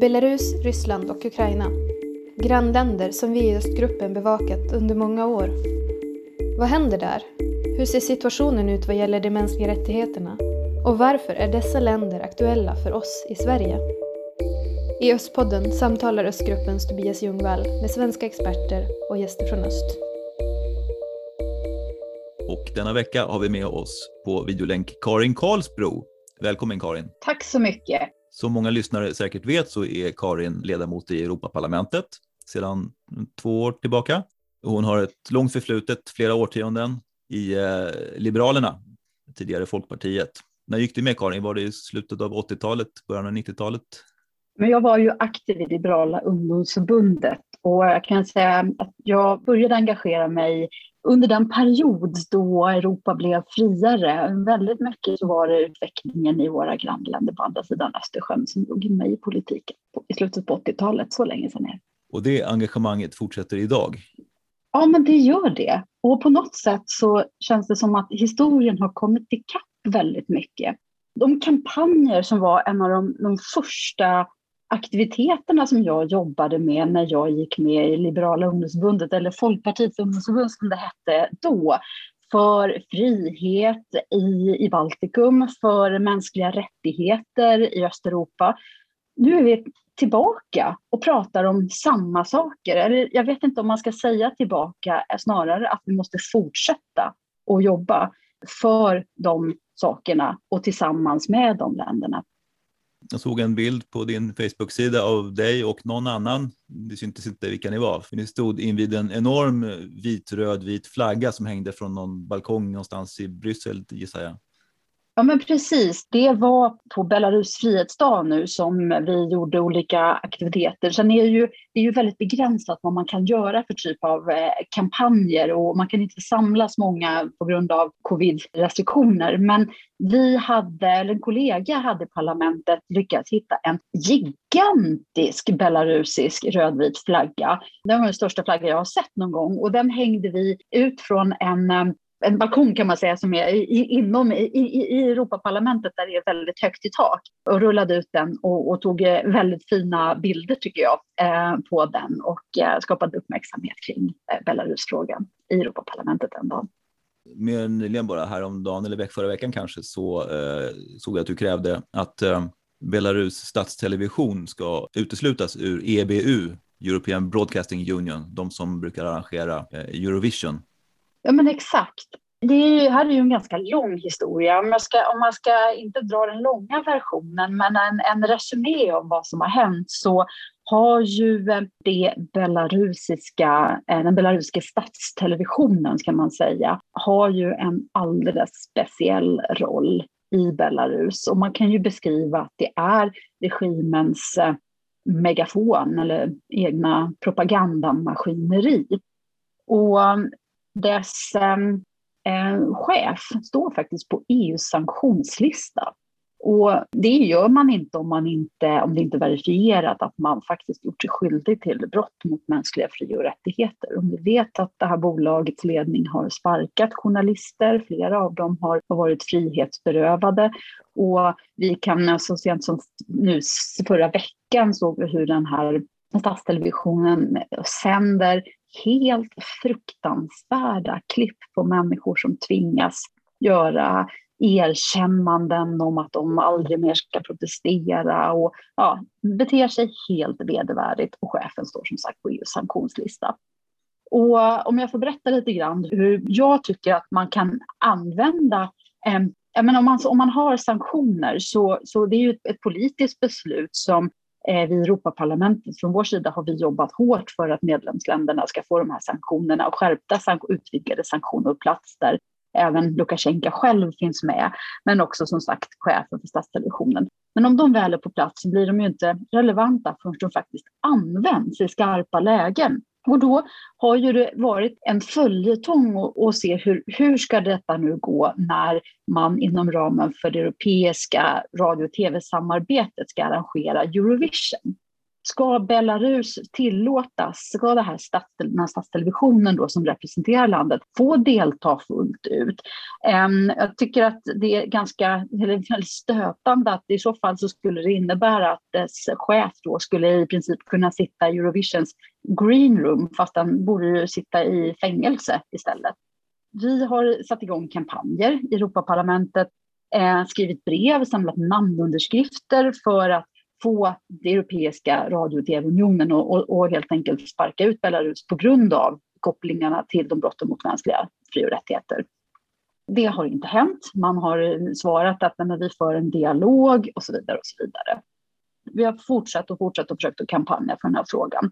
Belarus, Ryssland och Ukraina. Grannländer som vi i östgruppen bevakat under många år. Vad händer där? Hur ser situationen ut vad gäller de mänskliga rättigheterna? Och varför är dessa länder aktuella för oss i Sverige? I Östpodden samtalar Östgruppens Tobias Ljungvall med svenska experter och gäster från öst. Och denna vecka har vi med oss på videolänk Karin Karlsbro. Välkommen Karin! Tack så mycket! Som många lyssnare säkert vet så är Karin ledamot i Europaparlamentet sedan två år tillbaka. Hon har ett långt förflutet, flera årtionden, i eh, Liberalerna, tidigare Folkpartiet. När gick du med Karin? Var det i slutet av 80-talet, början av 90-talet? Men jag var ju aktiv i Liberala ungdomsförbundet och jag kan säga att jag började engagera mig under den period då Europa blev friare. Väldigt mycket så var det utvecklingen i våra grannländer på andra sidan Östersjön som drog in mig i politiken i slutet på 80-talet, så länge sedan är Och det engagemanget fortsätter idag? Ja, men det gör det. Och på något sätt så känns det som att historien har kommit ikapp väldigt mycket. De kampanjer som var en av de, de första aktiviteterna som jag jobbade med när jag gick med i Liberala ungdomsförbundet, eller Folkpartiets ungdomsförbund som det hette då, för frihet i, i Baltikum, för mänskliga rättigheter i Östeuropa. Nu är vi tillbaka och pratar om samma saker. Eller jag vet inte om man ska säga tillbaka, snarare att vi måste fortsätta att jobba för de sakerna och tillsammans med de länderna. Jag såg en bild på din Facebook-sida av dig och någon annan. Det syntes inte vilka ni var. För ni stod invid en enorm vit, röd, vit flagga som hängde från någon balkong någonstans i Bryssel gissar jag. Ja, men precis. Det var på Belarus frihetsdag nu som vi gjorde olika aktiviteter. Sen är det ju, det är ju väldigt begränsat vad man kan göra för typ av eh, kampanjer och man kan inte samlas många på grund av covid-restriktioner. Men vi hade, eller en kollega hade i parlamentet lyckats hitta en gigantisk belarusisk rödvit flagga. Det var den största flagga jag har sett någon gång och den hängde vi ut från en eh, en balkong kan man säga som är i, inom i, i Europaparlamentet där det är väldigt högt i tak och rullade ut den och, och tog eh, väldigt fina bilder tycker jag eh, på den och eh, skapade uppmärksamhet kring eh, Belarusfrågan i Europaparlamentet den dagen. Mer nyligen bara häromdagen eller förra veckan kanske så eh, såg jag att du krävde att eh, Belarus statstelevision ska uteslutas ur EBU, European Broadcasting Union, de som brukar arrangera eh, Eurovision Ja, men exakt. Det är, här är ju en ganska lång historia. Om, jag ska, om man ska inte dra den långa versionen, men en, en resumé om vad som har hänt, så har ju det belarusiska, eh, den belarusiska statstelevisionen, ska man säga, har ju en alldeles speciell roll i Belarus. Och man kan ju beskriva att det är regimens eh, megafon eller egna propagandamaskineri. Och dess ehm, eh, chef står faktiskt på EUs sanktionslista. Och det gör man inte om, man inte om det inte är verifierat att man faktiskt gjort sig skyldig till brott mot mänskliga fri och rättigheter. Om vi vet att det här bolagets ledning har sparkat journalister, flera av dem har varit frihetsberövade. Och vi kan eh, så sent som nu förra veckan såg vi hur den här statstelevisionen sänder helt fruktansvärda klipp på människor som tvingas göra erkännanden om att de aldrig mer ska protestera och ja, beter sig helt vedervärdigt och chefen står som sagt på EUs sanktionslista. Och om jag får berätta lite grann hur jag tycker att man kan använda eh, jag menar, om, man, om man har sanktioner så, så det är ju ett, politiskt beslut som Eh, vi i Europaparlamentet, från vår sida har vi jobbat hårt för att medlemsländerna ska få de här sanktionerna och skärpta utvidgade sanktioner på plats där även Lukasjenko själv finns med, men också som sagt chefen för statstelevisionen. Men om de väl är på plats så blir de ju inte relevanta förrän de faktiskt används i skarpa lägen. Och då har ju det varit en följetong att se hur, hur ska detta nu gå när man inom ramen för det europeiska radio och tv-samarbetet ska arrangera Eurovision. ska Belarus tillåtas, ska det här stats, den här statstelevisionen då som representerar landet få delta fullt ut? Ehm, jag tycker att det är ganska eller väldigt stötande att i så fall så skulle det innebära att dess chef då skulle i princip kunna sitta i Eurovisions green room fast den borde ju sitta i fängelse istället. Vi har satt igång kampanjer i Europaparlamentet, eh, skrivit brev, samlat namnunderskrifter för att få det europeiska radio och tv-unionen och, och, och, helt enkelt sparka ut Belarus på grund av kopplingarna till de brotten mot mänskliga fri och rättigheter. Det har inte hänt. Man har svarat att nej, vi för en dialog och så vidare. och så vidare. Vi har fortsatt och fortsatt och försökt att kampanja för den här frågan.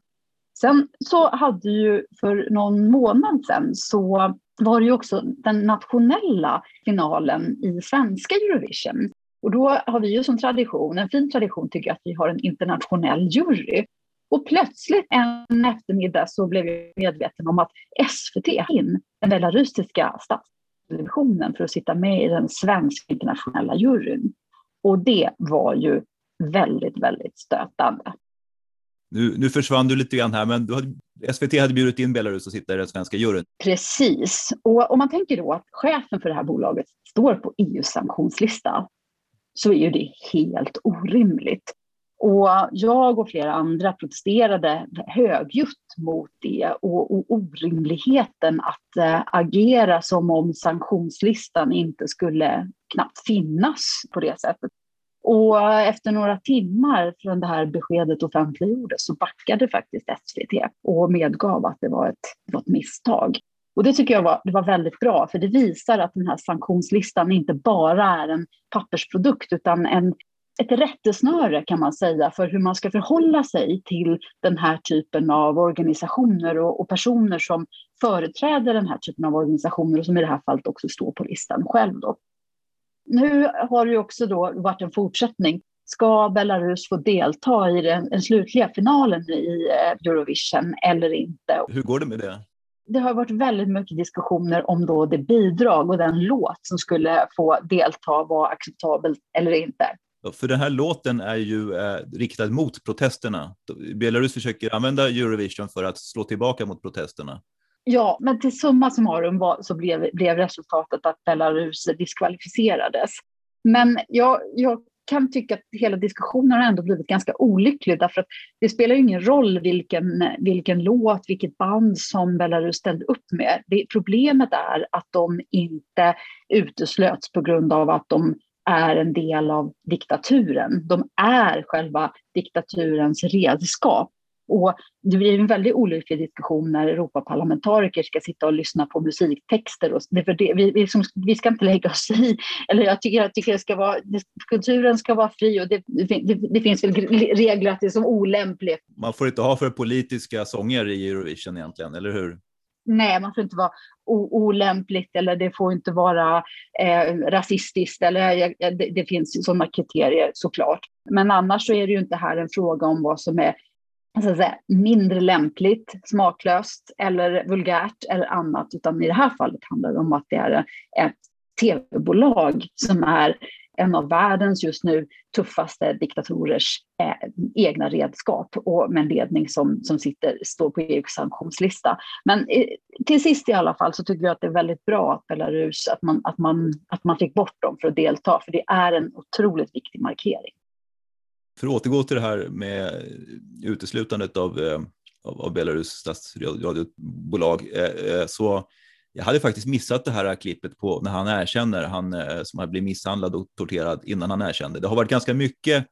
Sen så hade ju för någon månad sedan så var det ju också den nationella finalen i svenska Eurovision. Och då har vi ju som tradition, en fin tradition tycker jag, att vi har en internationell jury. Och plötsligt en eftermiddag så blev jag medveten om att SVT in den belarusiska statstelevisionen för att sitta med i den svenska internationella juryn. Och det var ju väldigt, väldigt stötande. Nu, nu försvann du lite grann här, men hade, SVT hade bjudit in Belarus att sitta i den svenska juryn. Precis. Och om man tänker då att chefen för det här bolaget står på EUs sanktionslista så är ju det helt orimligt. Och jag och flera andra protesterade högljutt mot det och, och orimligheten att äh, agera som om sanktionslistan inte skulle knappt finnas på det sättet. Och efter några timmar från det här beskedet offentliggjordes så backade faktiskt SVT och medgav att det var ett, det var ett misstag. Och det tycker jag var, det var väldigt bra, för det visar att den här sanktionslistan inte bara är en pappersprodukt utan en, ett rättesnöre kan man säga för hur man ska förhålla sig till den här typen av organisationer och, och, personer som företräder den här typen av organisationer och som i det här fallet också står på listan själv. Då. Nu har det också då varit en fortsättning. Ska Belarus få delta i den, den slutliga finalen i eh, Eurovision eller inte? Hur går det med det? det har varit väldigt mycket diskussioner om då det bidrag och den låt som skulle få delta var acceptabelt eller inte. För den här låten är ju eh, riktad mot protesterna. Belarus försöker använda Eurovision för att slå tillbaka mot protesterna. Ja, men till summa summarum var, så blev, blev resultatet att Belarus diskvalificerades. Men jag, jag kan tycka att hela diskussionen har ändå blivit ganska olycklig därför att det spelar ingen roll vilken, vilken låt, vilket band som Belarus ställde upp med. Det, problemet är att de inte uteslöts på grund av att de är en del av diktaturen. De är själva diktaturens redskap. Och det blir en väldigt olycklig diskussion när Europaparlamentariker ska sitta och lyssna på musiktexter. Och det, det, vi, vi, som, vi ska inte lägga oss i. Eller jag tycker, jag tycker det ska vara, kulturen ska vara fri och det, det, finns väl regler att det är som olämpligt. Man får inte ha för politiska sånger i Eurovision egentligen, eller hur? Nej, man får inte vara olämpligt eller det får inte vara eh, rasistiskt. Eller, det, det finns sådana kriterier såklart. Men annars så är det ju inte här en fråga om vad som är så säga, mindre lämpligt, smaklöst eller vulgärt eller annat, utan i det här fallet handlar det om att det är ett tv-bolag som är en av världens just nu tuffaste diktatorers eh, egna redskap och med en ledning som, som sitter, står på EUs sanktionslista. Men eh, till sist i alla fall så tycker jag att det är väldigt bra att Belarus, att man, att, man, att man fick bort dem för att delta, för det är en otroligt viktig markering. För att återgå till det här med uteslutandet av, eh, av, av Belarus statsradiobolag eh, eh, så jag hade faktiskt missat det här klippet på när han erkänner, han som har blivit misshandlad och torterad innan han erkände. Det har varit ganska mycket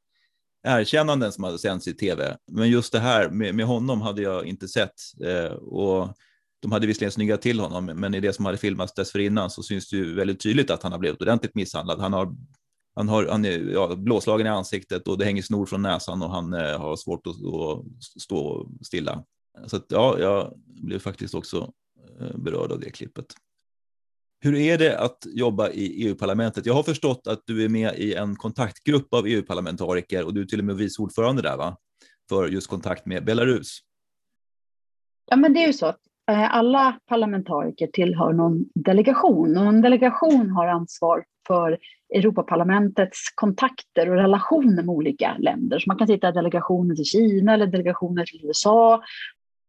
erkännanden som hade sänts i tv, men just det här med, med honom hade jag inte sett. och de hade visserligen snyggat till honom, men i det som hade filmats dessförinnan så syns det ju väldigt tydligt att han har blivit ordentligt misshandlad. Han har han, har, han är ja, blåslagen i ansiktet och det hänger snor från näsan och han eh, har svårt att, att, stå stilla. Så att, ja, jag blev faktiskt också eh, berörd av det klippet. Hur är det att jobba i EU-parlamentet? Jag har förstått att du är med i en kontaktgrupp av EU-parlamentariker och du är till och med vice ordförande där, va? För just kontakt med Belarus. Ja, men det är ju så att eh, alla parlamentariker tillhör någon delegation och en delegation har ansvar för Europaparlamentets kontakter och relationer med olika länder. Så man kan sitta i delegationer till Kina eller delegationer till USA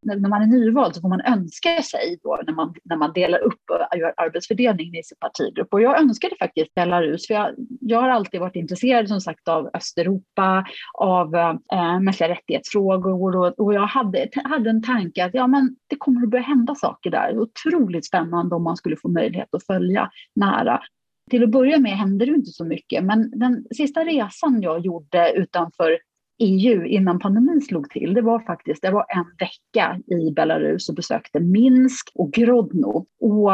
när man är nyvald så får man önska sig då när man, när man delar upp och gör arbetsfördelningen i sin partigrupp. Och jag önskade faktiskt Belarus, för jag, jag har alltid varit intresserad som sagt av Östeuropa, av eh, mänskliga rättighetsfrågor och, och jag hade, hade en tanke att ja, men det kommer att börja hända saker där. Otroligt spännande om man skulle få möjlighet att följa nära. Till att börja med hände det inte så mycket, men den sista resan jag gjorde utanför EU innan pandemin slog till, det var faktiskt det var en vecka i Belarus och besökte Minsk och Grodno. Och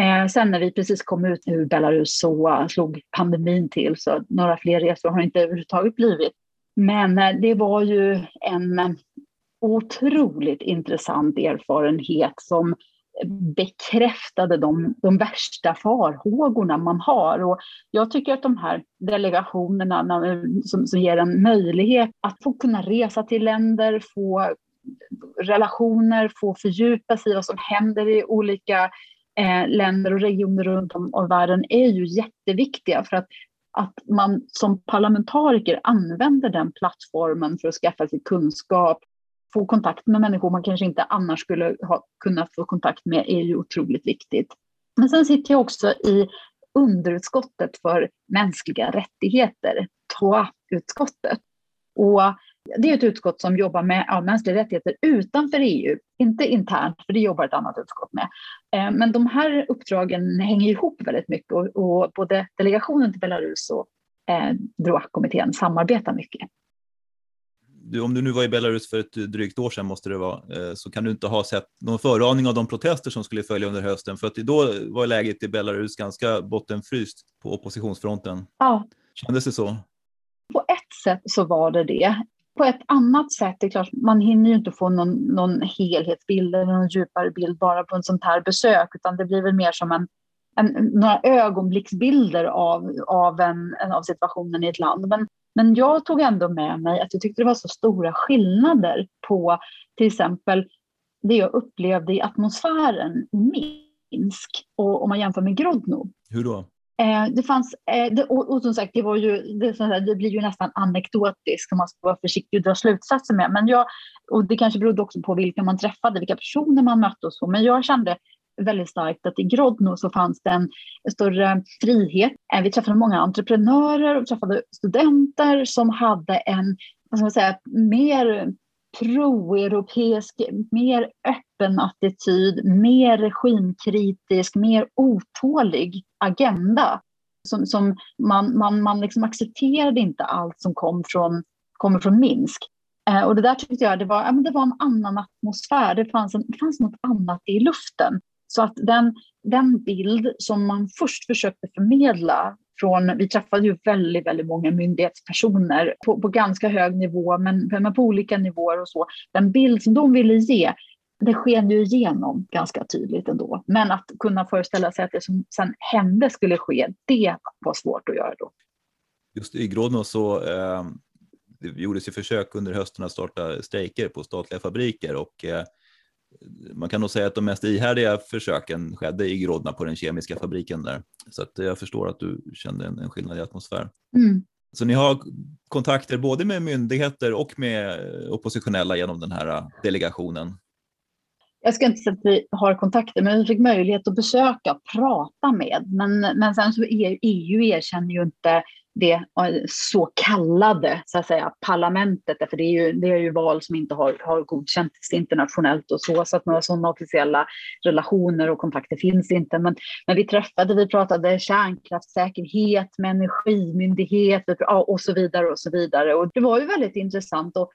eh, sen när vi precis kom ut ur Belarus så slog pandemin till, så några fler resor har inte överhuvudtaget blivit. Men eh, det var ju en otroligt intressant erfarenhet som bekräftade de, de värsta farhågorna man har. Och jag tycker att de här delegationerna som, som ger en möjlighet att få kunna resa till länder, få relationer, få fördjupa sig i vad som händer i olika eh, länder och regioner runt om i världen är ju jätteviktiga för att, att man som parlamentariker använder den plattformen för att skaffa sig kunskap, få kontakt med människor man kanske inte annars skulle ha kunnat få kontakt med är ju otroligt viktigt. Men sen sitter jag också i underutskottet för mänskliga rättigheter, TOA-utskottet. Och det är ett utskott som jobbar med ja, mänskliga rättigheter utanför EU, inte internt, för det jobbar ett annat utskott med. Eh, men de här uppdragen hänger ihop väldigt mycket och, och både delegationen till Belarus och eh, DROA-kommittén samarbetar mycket du, om du nu var i Belarus för ett drygt år sedan måste det vara, eh, så kan du inte ha sett någon föraning av de protester som skulle följa under hösten, för att då var läget i Belarus ganska bottenfryst på oppositionsfronten. Ja. Kändes det så? På ett sätt så var det det. På ett annat sätt, det är klart, man hinner ju inte få någon, någon helhetsbild eller någon djupare bild bara på en sånt här besök, utan det blir väl mer som en, en några ögonblicksbilder av, av, en, av situationen i ett land. Men men jag tog ändå med mig att jag tyckte det var så stora skillnader på till exempel det jag upplevde i atmosfären i Minsk och om man jämför med Grodno. Hur då? Eh, det fanns, eh, och, som sagt, det, var ju, det, det, blir ju nästan anekdotiskt om man ska vara försiktig och dra slutsatser med. Men jag, och det kanske berodde också på vilka man träffade, vilka personer man mötte och så. Men jag kände väldigt starkt att i Grodno så fanns det en större frihet. Eh, vi träffade många entreprenörer och träffade studenter som hade en vad ska man säga, mer pro-europeisk, mer öppen attityd, mer regimkritisk, mer otålig agenda. Som, som man man, man liksom accepterade inte allt som kom från, kommer från Minsk. Eh, och det där tyckte jag det var, ja, det var en annan atmosfär, det fanns, en, det fanns något annat i luften. Så att den, den bild som man först försökte förmedla från, vi träffade ju väldigt, väldigt många myndighetspersoner på, på ganska hög nivå, men, men på olika nivåer och så. Den bild som de ville ge, det sken ju igenom ganska tydligt ändå. Men att kunna föreställa sig att det som sen hände skulle ske, det var svårt att göra då. Just i Grodno så eh, det gjordes ju försök under hösten att starta strejker på statliga fabriker och eh, man kan nog säga att de mest ihärdiga försöken skedde i Grodna på den kemiska fabriken där. Så att jag förstår att du kände en, en skillnad i atmosfär. Mm. Så ni har kontakter både med myndigheter och med oppositionella genom den här delegationen? Jag ska inte säga att vi har kontakter, men vi fick möjlighet att besöka och prata med. Men, men sen så EU, EU erkänner ju inte det så kallade så att säga, parlamentet, för det är ju, det är ju val som inte har, har godkänts internationellt och så, så att några sådana officiella relationer och kontakter finns inte. Men, men vi träffade, vi pratade kärnkraftssäkerhet med energimyndigheter och så vidare och så vidare. Och det var ju väldigt intressant. Och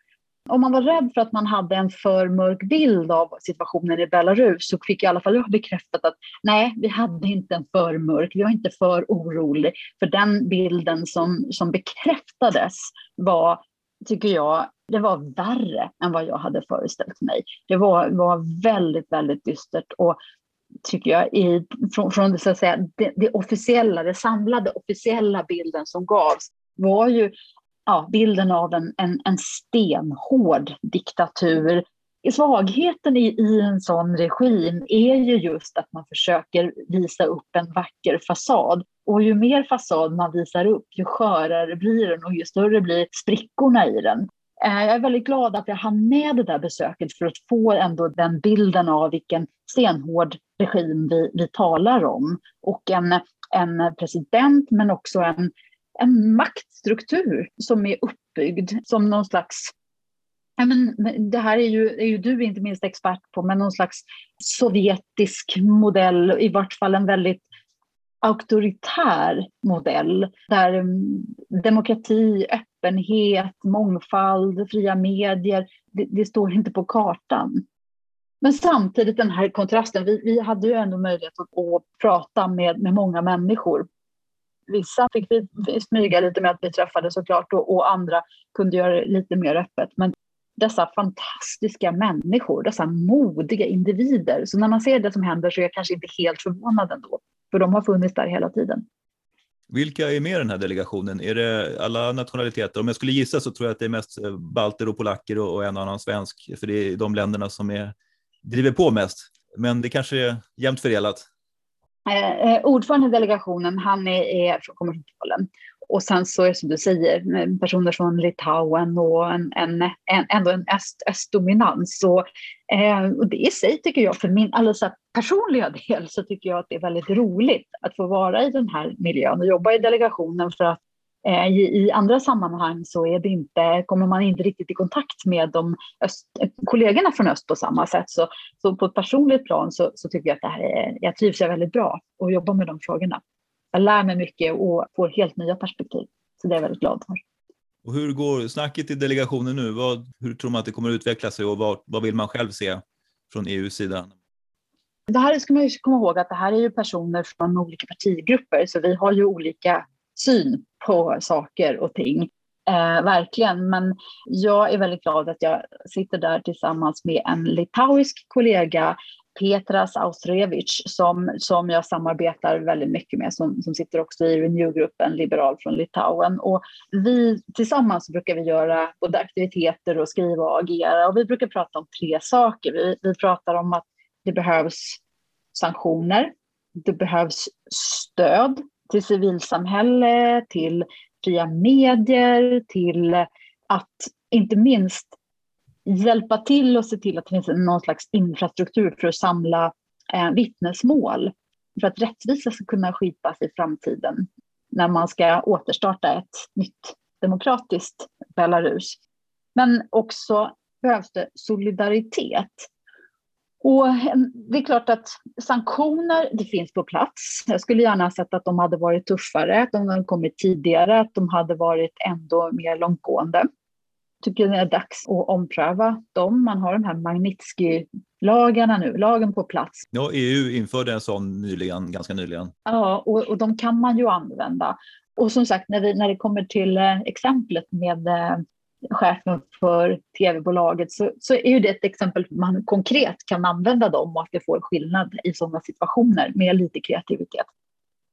om man var rädd för att man hade en för mörk bild av situationen i Belarus så fick i alla fall jag bekräftat att nej, vi hade inte en för mörk, vi var inte för orolig. För den bilden som, som bekräftades var, tycker jag, det var värre än vad jag hade föreställt mig. Det var, var väldigt, väldigt dystert och tycker jag, i, från, från så att säga, det, det officiella, det samlade officiella bilden som gavs var ju ja, bilden av en, en, en stenhård diktatur svagheten i, i en sån regim är ju just att man försöker visa upp en vacker fasad. Och ju mer fasad man visar upp, ju skörare blir den och ju större blir sprickorna i den. Eh, jag är väldigt glad att jag hann med det där besöket för att få ändå den bilden av vilken stenhård regim vi, vi talar om. Och en, en president men också en, en struktur som är uppbyggd som någon slags Ja, men det här är ju, är ju du inte minst expert på, men någon slags sovjetisk modell, i vart fall en väldigt auktoritär modell där mm, demokrati, öppenhet, mångfald, fria medier, det, det, står inte på kartan. Men samtidigt den här kontrasten, vi, vi hade ju ändå möjlighet att, att prata med, med många människor. Vissa fick vi smyga lite med att vi träffade såklart och, och andra kunde göra det lite mer öppet. Men dessa fantastiska människor, dessa modiga individer. Så när man ser det som händer så är jag kanske inte helt förvånad ändå, för de har funnits där hela tiden. Vilka är med i den här delegationen? Är det alla nationaliteter? Om jag skulle gissa så tror jag att det är mest eh, balter och polacker och en annan svensk, för det är de länderna som är, driver på mest. Men det kanske är jämnt fördelat. Eh, eh, ordförande i delegationen, han är, är, kommer från Polen och sen så är det som du säger, personer från Litauen och en, en, en, ändå en öst, östdominans. Så, eh, och det i sig tycker jag, för min alldeles personliga del, så tycker jag att det är väldigt roligt att få vara i den här miljön och jobba i delegationen för att i, i, andra sammanhang så är det inte, kommer man inte riktigt i kontakt med de öst, kollegorna från öst på samma sätt. Så, så på ett personligt plan så, så tycker jag att det här är, jag trivs jag väldigt bra att jobba med de frågorna jag lär mig mycket och får helt nya perspektiv. Så det är jag väldigt glad för. Och hur går snacket i delegationen nu? Vad, hur tror man att det kommer att utveckla sig och vad, vad vill man själv se från EUs sida? Det här ska man ju komma ihåg att det här är ju personer från olika partigrupper så vi har ju olika syn på saker och ting. Eh, verkligen, men jag är väldigt glad att jag sitter där tillsammans med en litauisk kollega Petras Austrevich som, som jag samarbetar väldigt mycket med, som, som sitter också i Renew-gruppen, liberal från Litauen. Och vi tillsammans brukar vi göra både aktiviteter och skriva och agera. Och vi brukar prata om tre saker. Vi, vi pratar om att det behövs sanktioner, det behövs stöd till civilsamhälle, till fria medier, till att inte minst hjälpa till och se till att det finns någon slags infrastruktur för att samla eh, vittnesmål för att rättvisa ska kunna skipas i framtiden när man ska återstarta ett nytt demokratiskt Belarus. Men också behövs det solidaritet. Och det är klart att sanktioner, det finns på plats. Jag skulle gärna ha sett att de hade varit tuffare, att de hade kommit tidigare, att de hade varit ändå mer långtgående tycker det är dags att ompröva dem. Man har de här Magnitsky-lagarna nu, lagen på plats. Ja, EU införde en sån nyligen, ganska nyligen. Ja, och, och de kan man ju använda. Och som sagt, när, vi, när det kommer till eh, exemplet med eh, chefen för tv-bolaget så, så är ju det ett exempel man konkret kan använda dem och att det får skillnad i sådana situationer med lite kreativitet.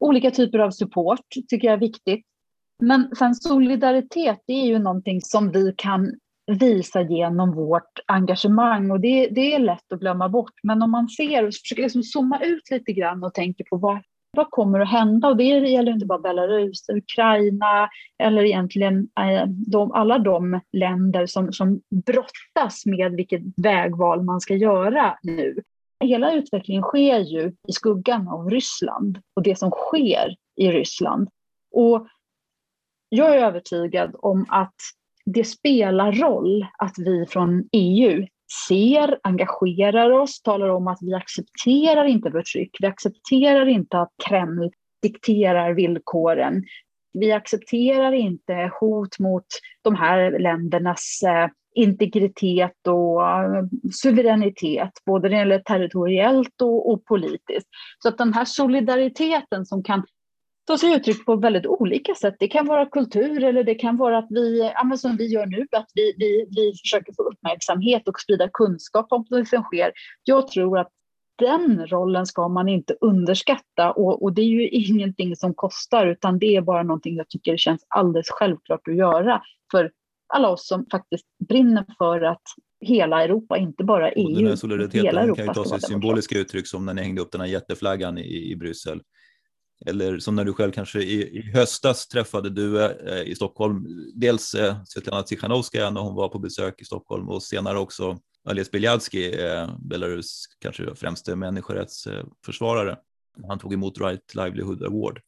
Olika typer av support tycker jag är viktigt. Men sen solidaritet, det är ju någonting som vi kan visa genom vårt engagemang och det, det är lätt att glömma bort. Men om man ser och försöker liksom zooma ut lite grann och tänker på vad, vad kommer att hända? Och det gäller inte bara Belarus, Ukraina eller egentligen eh, de, alla de länder som, som brottas med vilket vägval man ska göra nu. Hela utvecklingen sker ju i skuggan av Ryssland och det som sker i Ryssland. Och jag är övertygad om att det spelar roll att vi från EU ser, engagerar oss, talar om att vi accepterar inte förtryck, vi accepterar inte att Kreml dikterar villkoren. Vi accepterar inte hot mot de här ländernas eh, integritet och eh, suveränitet, både när det gäller territoriellt och, och politiskt. Så att den här solidariteten som kan tar sig uttryck på väldigt olika sätt. Det kan vara kultur eller det kan vara att vi, ja, som vi gör nu, att vi, vi, vi försöker få uppmärksamhet och sprida kunskap om det som sker. Jag tror att den rollen ska man inte underskatta och, och, det är ju ingenting som kostar utan det är bara någonting jag tycker känns alldeles självklart att göra för alla oss som faktiskt brinner för att hela Europa, inte bara EU. Och den här e solidariteten kan ju ta sig symboliska uttryck som när ni hängde upp den här jätteflaggan i, i Bryssel. Eller som när du själv kanske i, i höstas träffade du eh, i Stockholm, dels eh, Svetlana Tsikhanovskaja när hon var på besök i Stockholm och senare också Ales Biljadski, eh, Belarus kanske främste människorättsförsvarare. Han tog emot Right Livelihood Award.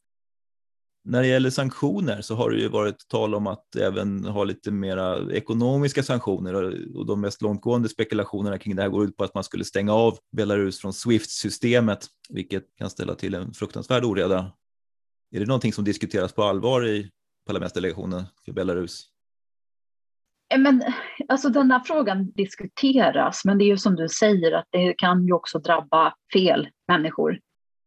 När det gäller sanktioner så har det ju varit tal om att även ha lite mera ekonomiska sanktioner och de mest långtgående spekulationerna kring det här går ut på att man skulle stänga av Belarus från Swift-systemet, vilket kan ställa till en fruktansvärd oreda. Är det någonting som diskuteras på allvar i parlamentsdelegationen för Belarus? Eh, men, alltså den här frågan diskuteras, men det är ju som du säger att det kan ju också drabba fel människor.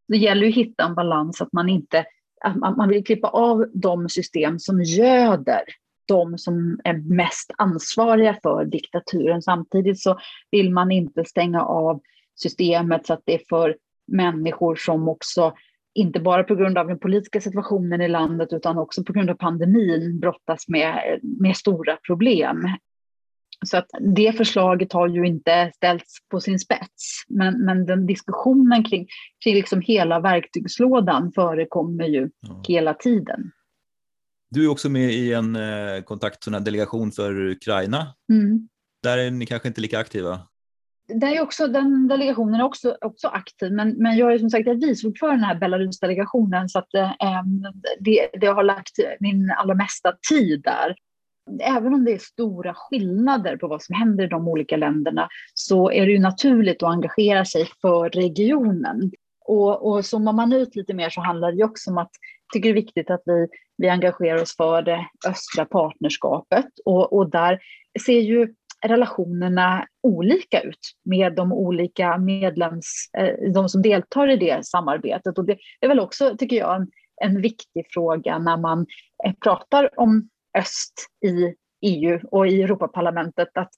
Det gäller ju att hitta en balans, att man inte att man vill klippa av de system som göder de som är mest ansvariga för diktaturen. Samtidigt så vill man inte stänga av systemet så att det är för människor som också, inte bara på grund av den politiska situationen i landet utan också på grund av pandemin brottas med, med stora problem. Så att det förslaget har ju inte ställts på sin spets. Men, men den diskussionen kring, kring liksom hela verktygslådan förekommer ju ja. hela tiden. Du är också med i en eh, kontakt, en delegation för Ukraina. Mm. Där är ni kanske inte lika aktiva? Där är också, den delegationen är också, också aktiv, men, men jag är som sagt vice ordförande i den här Belarus-delegationen så att, eh, det, det har lagt min allra mesta tid där även om det är stora skillnader på vad som händer i de olika länderna så är det ju naturligt att engagera sig för regionen. Och, och zoomar man ut lite mer så handlar det också om att jag tycker det är viktigt att vi, vi engagerar oss för det östra partnerskapet och, och där ser ju relationerna olika ut med de olika medlems, eh, de som deltar i det samarbetet. Och det är väl också, tycker jag, en, en viktig fråga när man eh, pratar om öst i EU och i Europaparlamentet att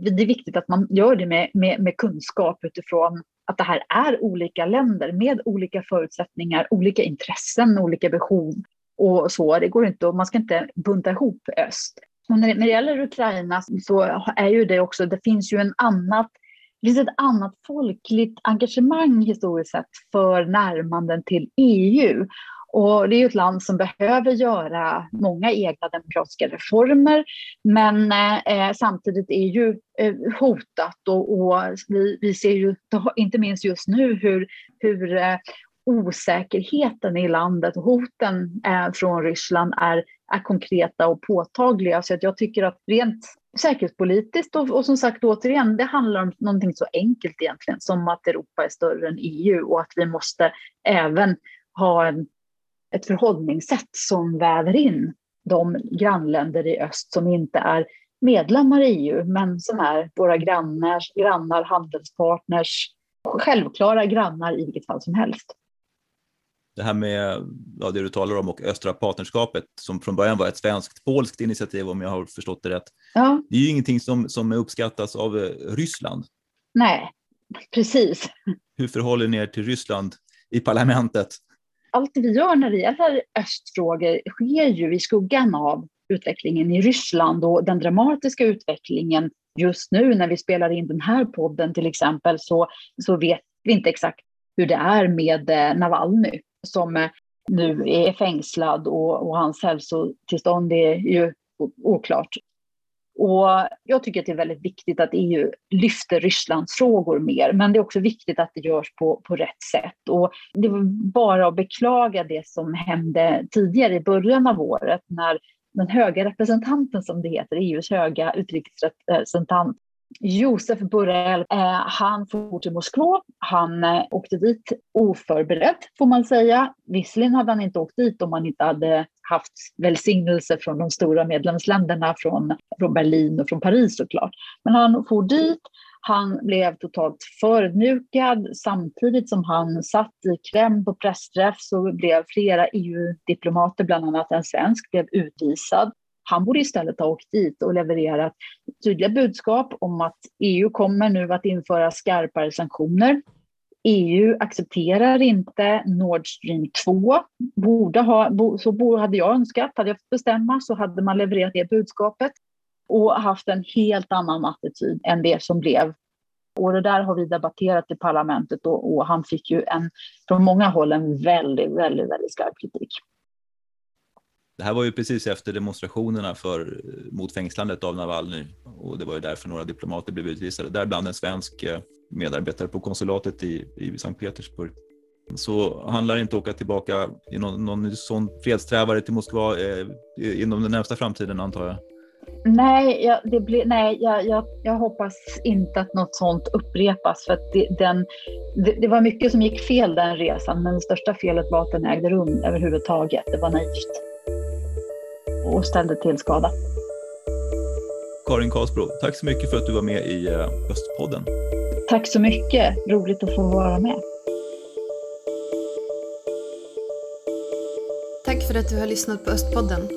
det är viktigt att man gör det med, med, med, kunskap utifrån att det här är olika länder med olika förutsättningar, olika intressen, olika behov och så. Det går inte, och man ska inte bunta ihop öst. Och när, det, när det gäller Ukraina så är ju det också, det finns ju en annat det finns ett annat folkligt engagemang historiskt sett för närmanden till EU. Och det är ett land som behöver göra många egna demokratiska reformer, men eh, samtidigt är ju eh, hotat och, och vi, vi, ser ju inte minst just nu hur, hur eh, osäkerheten i landet och hoten eh, från Ryssland är, är konkreta och påtagliga. Så att jag tycker att rent säkerhetspolitiskt och, och som sagt återigen, det handlar om någonting så enkelt egentligen som att Europa är större än EU och att vi måste även ha en ett förhållningssätt som väver in de grannländer i öst som inte är medlemmar i EU, men som är våra grannar, grannar handelspartners, självklara grannar i vilket fall som helst. Det här med ja, det du talar om och östra partnerskapet som från början var ett svenskt-polskt initiativ om jag har förstått det rätt. Ja. Det är ju ingenting som, som uppskattas av eh, Ryssland. Nej, precis. Hur förhåller ni er till Ryssland i parlamentet? Allt vi gör när det gäller östfrågor sker ju i skuggan av utvecklingen i Ryssland och den dramatiska utvecklingen just nu när vi spelar in den här podden till exempel så, så vet vi inte exakt hur det är med eh, Navalny som eh, nu är fängslad och, och hans hälsotillstånd är ju oklart. Och jag tycker att det är väldigt viktigt att EU lyfter Rysslands frågor mer, men det är också viktigt att det görs på, på rätt sätt. Och det var bara att beklaga det som hände tidigare i början av året när den höga representanten, som det heter, EUs höga utrikesrepresentant, Josef Borrell, eh, han for till Moskva. Han eh, åkte dit oförberedd, får man säga. Visserligen hade han inte åkt dit om han inte hade haft välsignelse från de stora medlemsländerna, från, från Berlin och från Paris såklart. Men han for dit. Han blev totalt förödmjukad. Samtidigt som han satt i Kreml på pressträff så blev flera EU-diplomater, bland annat en svensk, blev utvisad. Han borde istället ha åkt dit och levererat tydliga budskap om att EU kommer nu att införa skarpare sanktioner. EU accepterar inte Nord Stream 2. Borde ha, så hade jag önskat, hade jag fått bestämma så hade man levererat det budskapet. och haft en helt annan attityd än det som blev. Och det där har vi debatterat i parlamentet och, och han fick ju en, från många håll en väldigt, väldigt, väldigt skarp kritik. Det här var ju precis efter demonstrationerna för, mot fängslandet av Navalny och det var ju därför några diplomater blev utvisade, däribland en svensk eh, medarbetare på konsulatet i, i Sankt Petersburg. Så handlar det inte att åka tillbaka i någon, någon sån fredsträvare till Moskva eh, inom den närmsta framtiden antar jag? Nej, jag, det blir, nej jag, jag, jag, hoppas inte att något sånt upprepas. För det, den, det, det, var mycket som gick fel den resan, men det största felet var att den ägde rum överhuvudtaget. Det var naivt och ställde till skada. Karin Karlsbro, tack så mycket för att du var med i eh, Östpodden. Tack så mycket, roligt att få vara med. Tack för att du har lyssnat på Östpodden.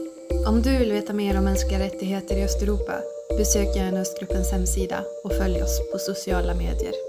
Om du vill veta mer om mänskliga rättigheter i Östeuropa besök gärna Östgruppens hemsida och följ oss på sociala medier.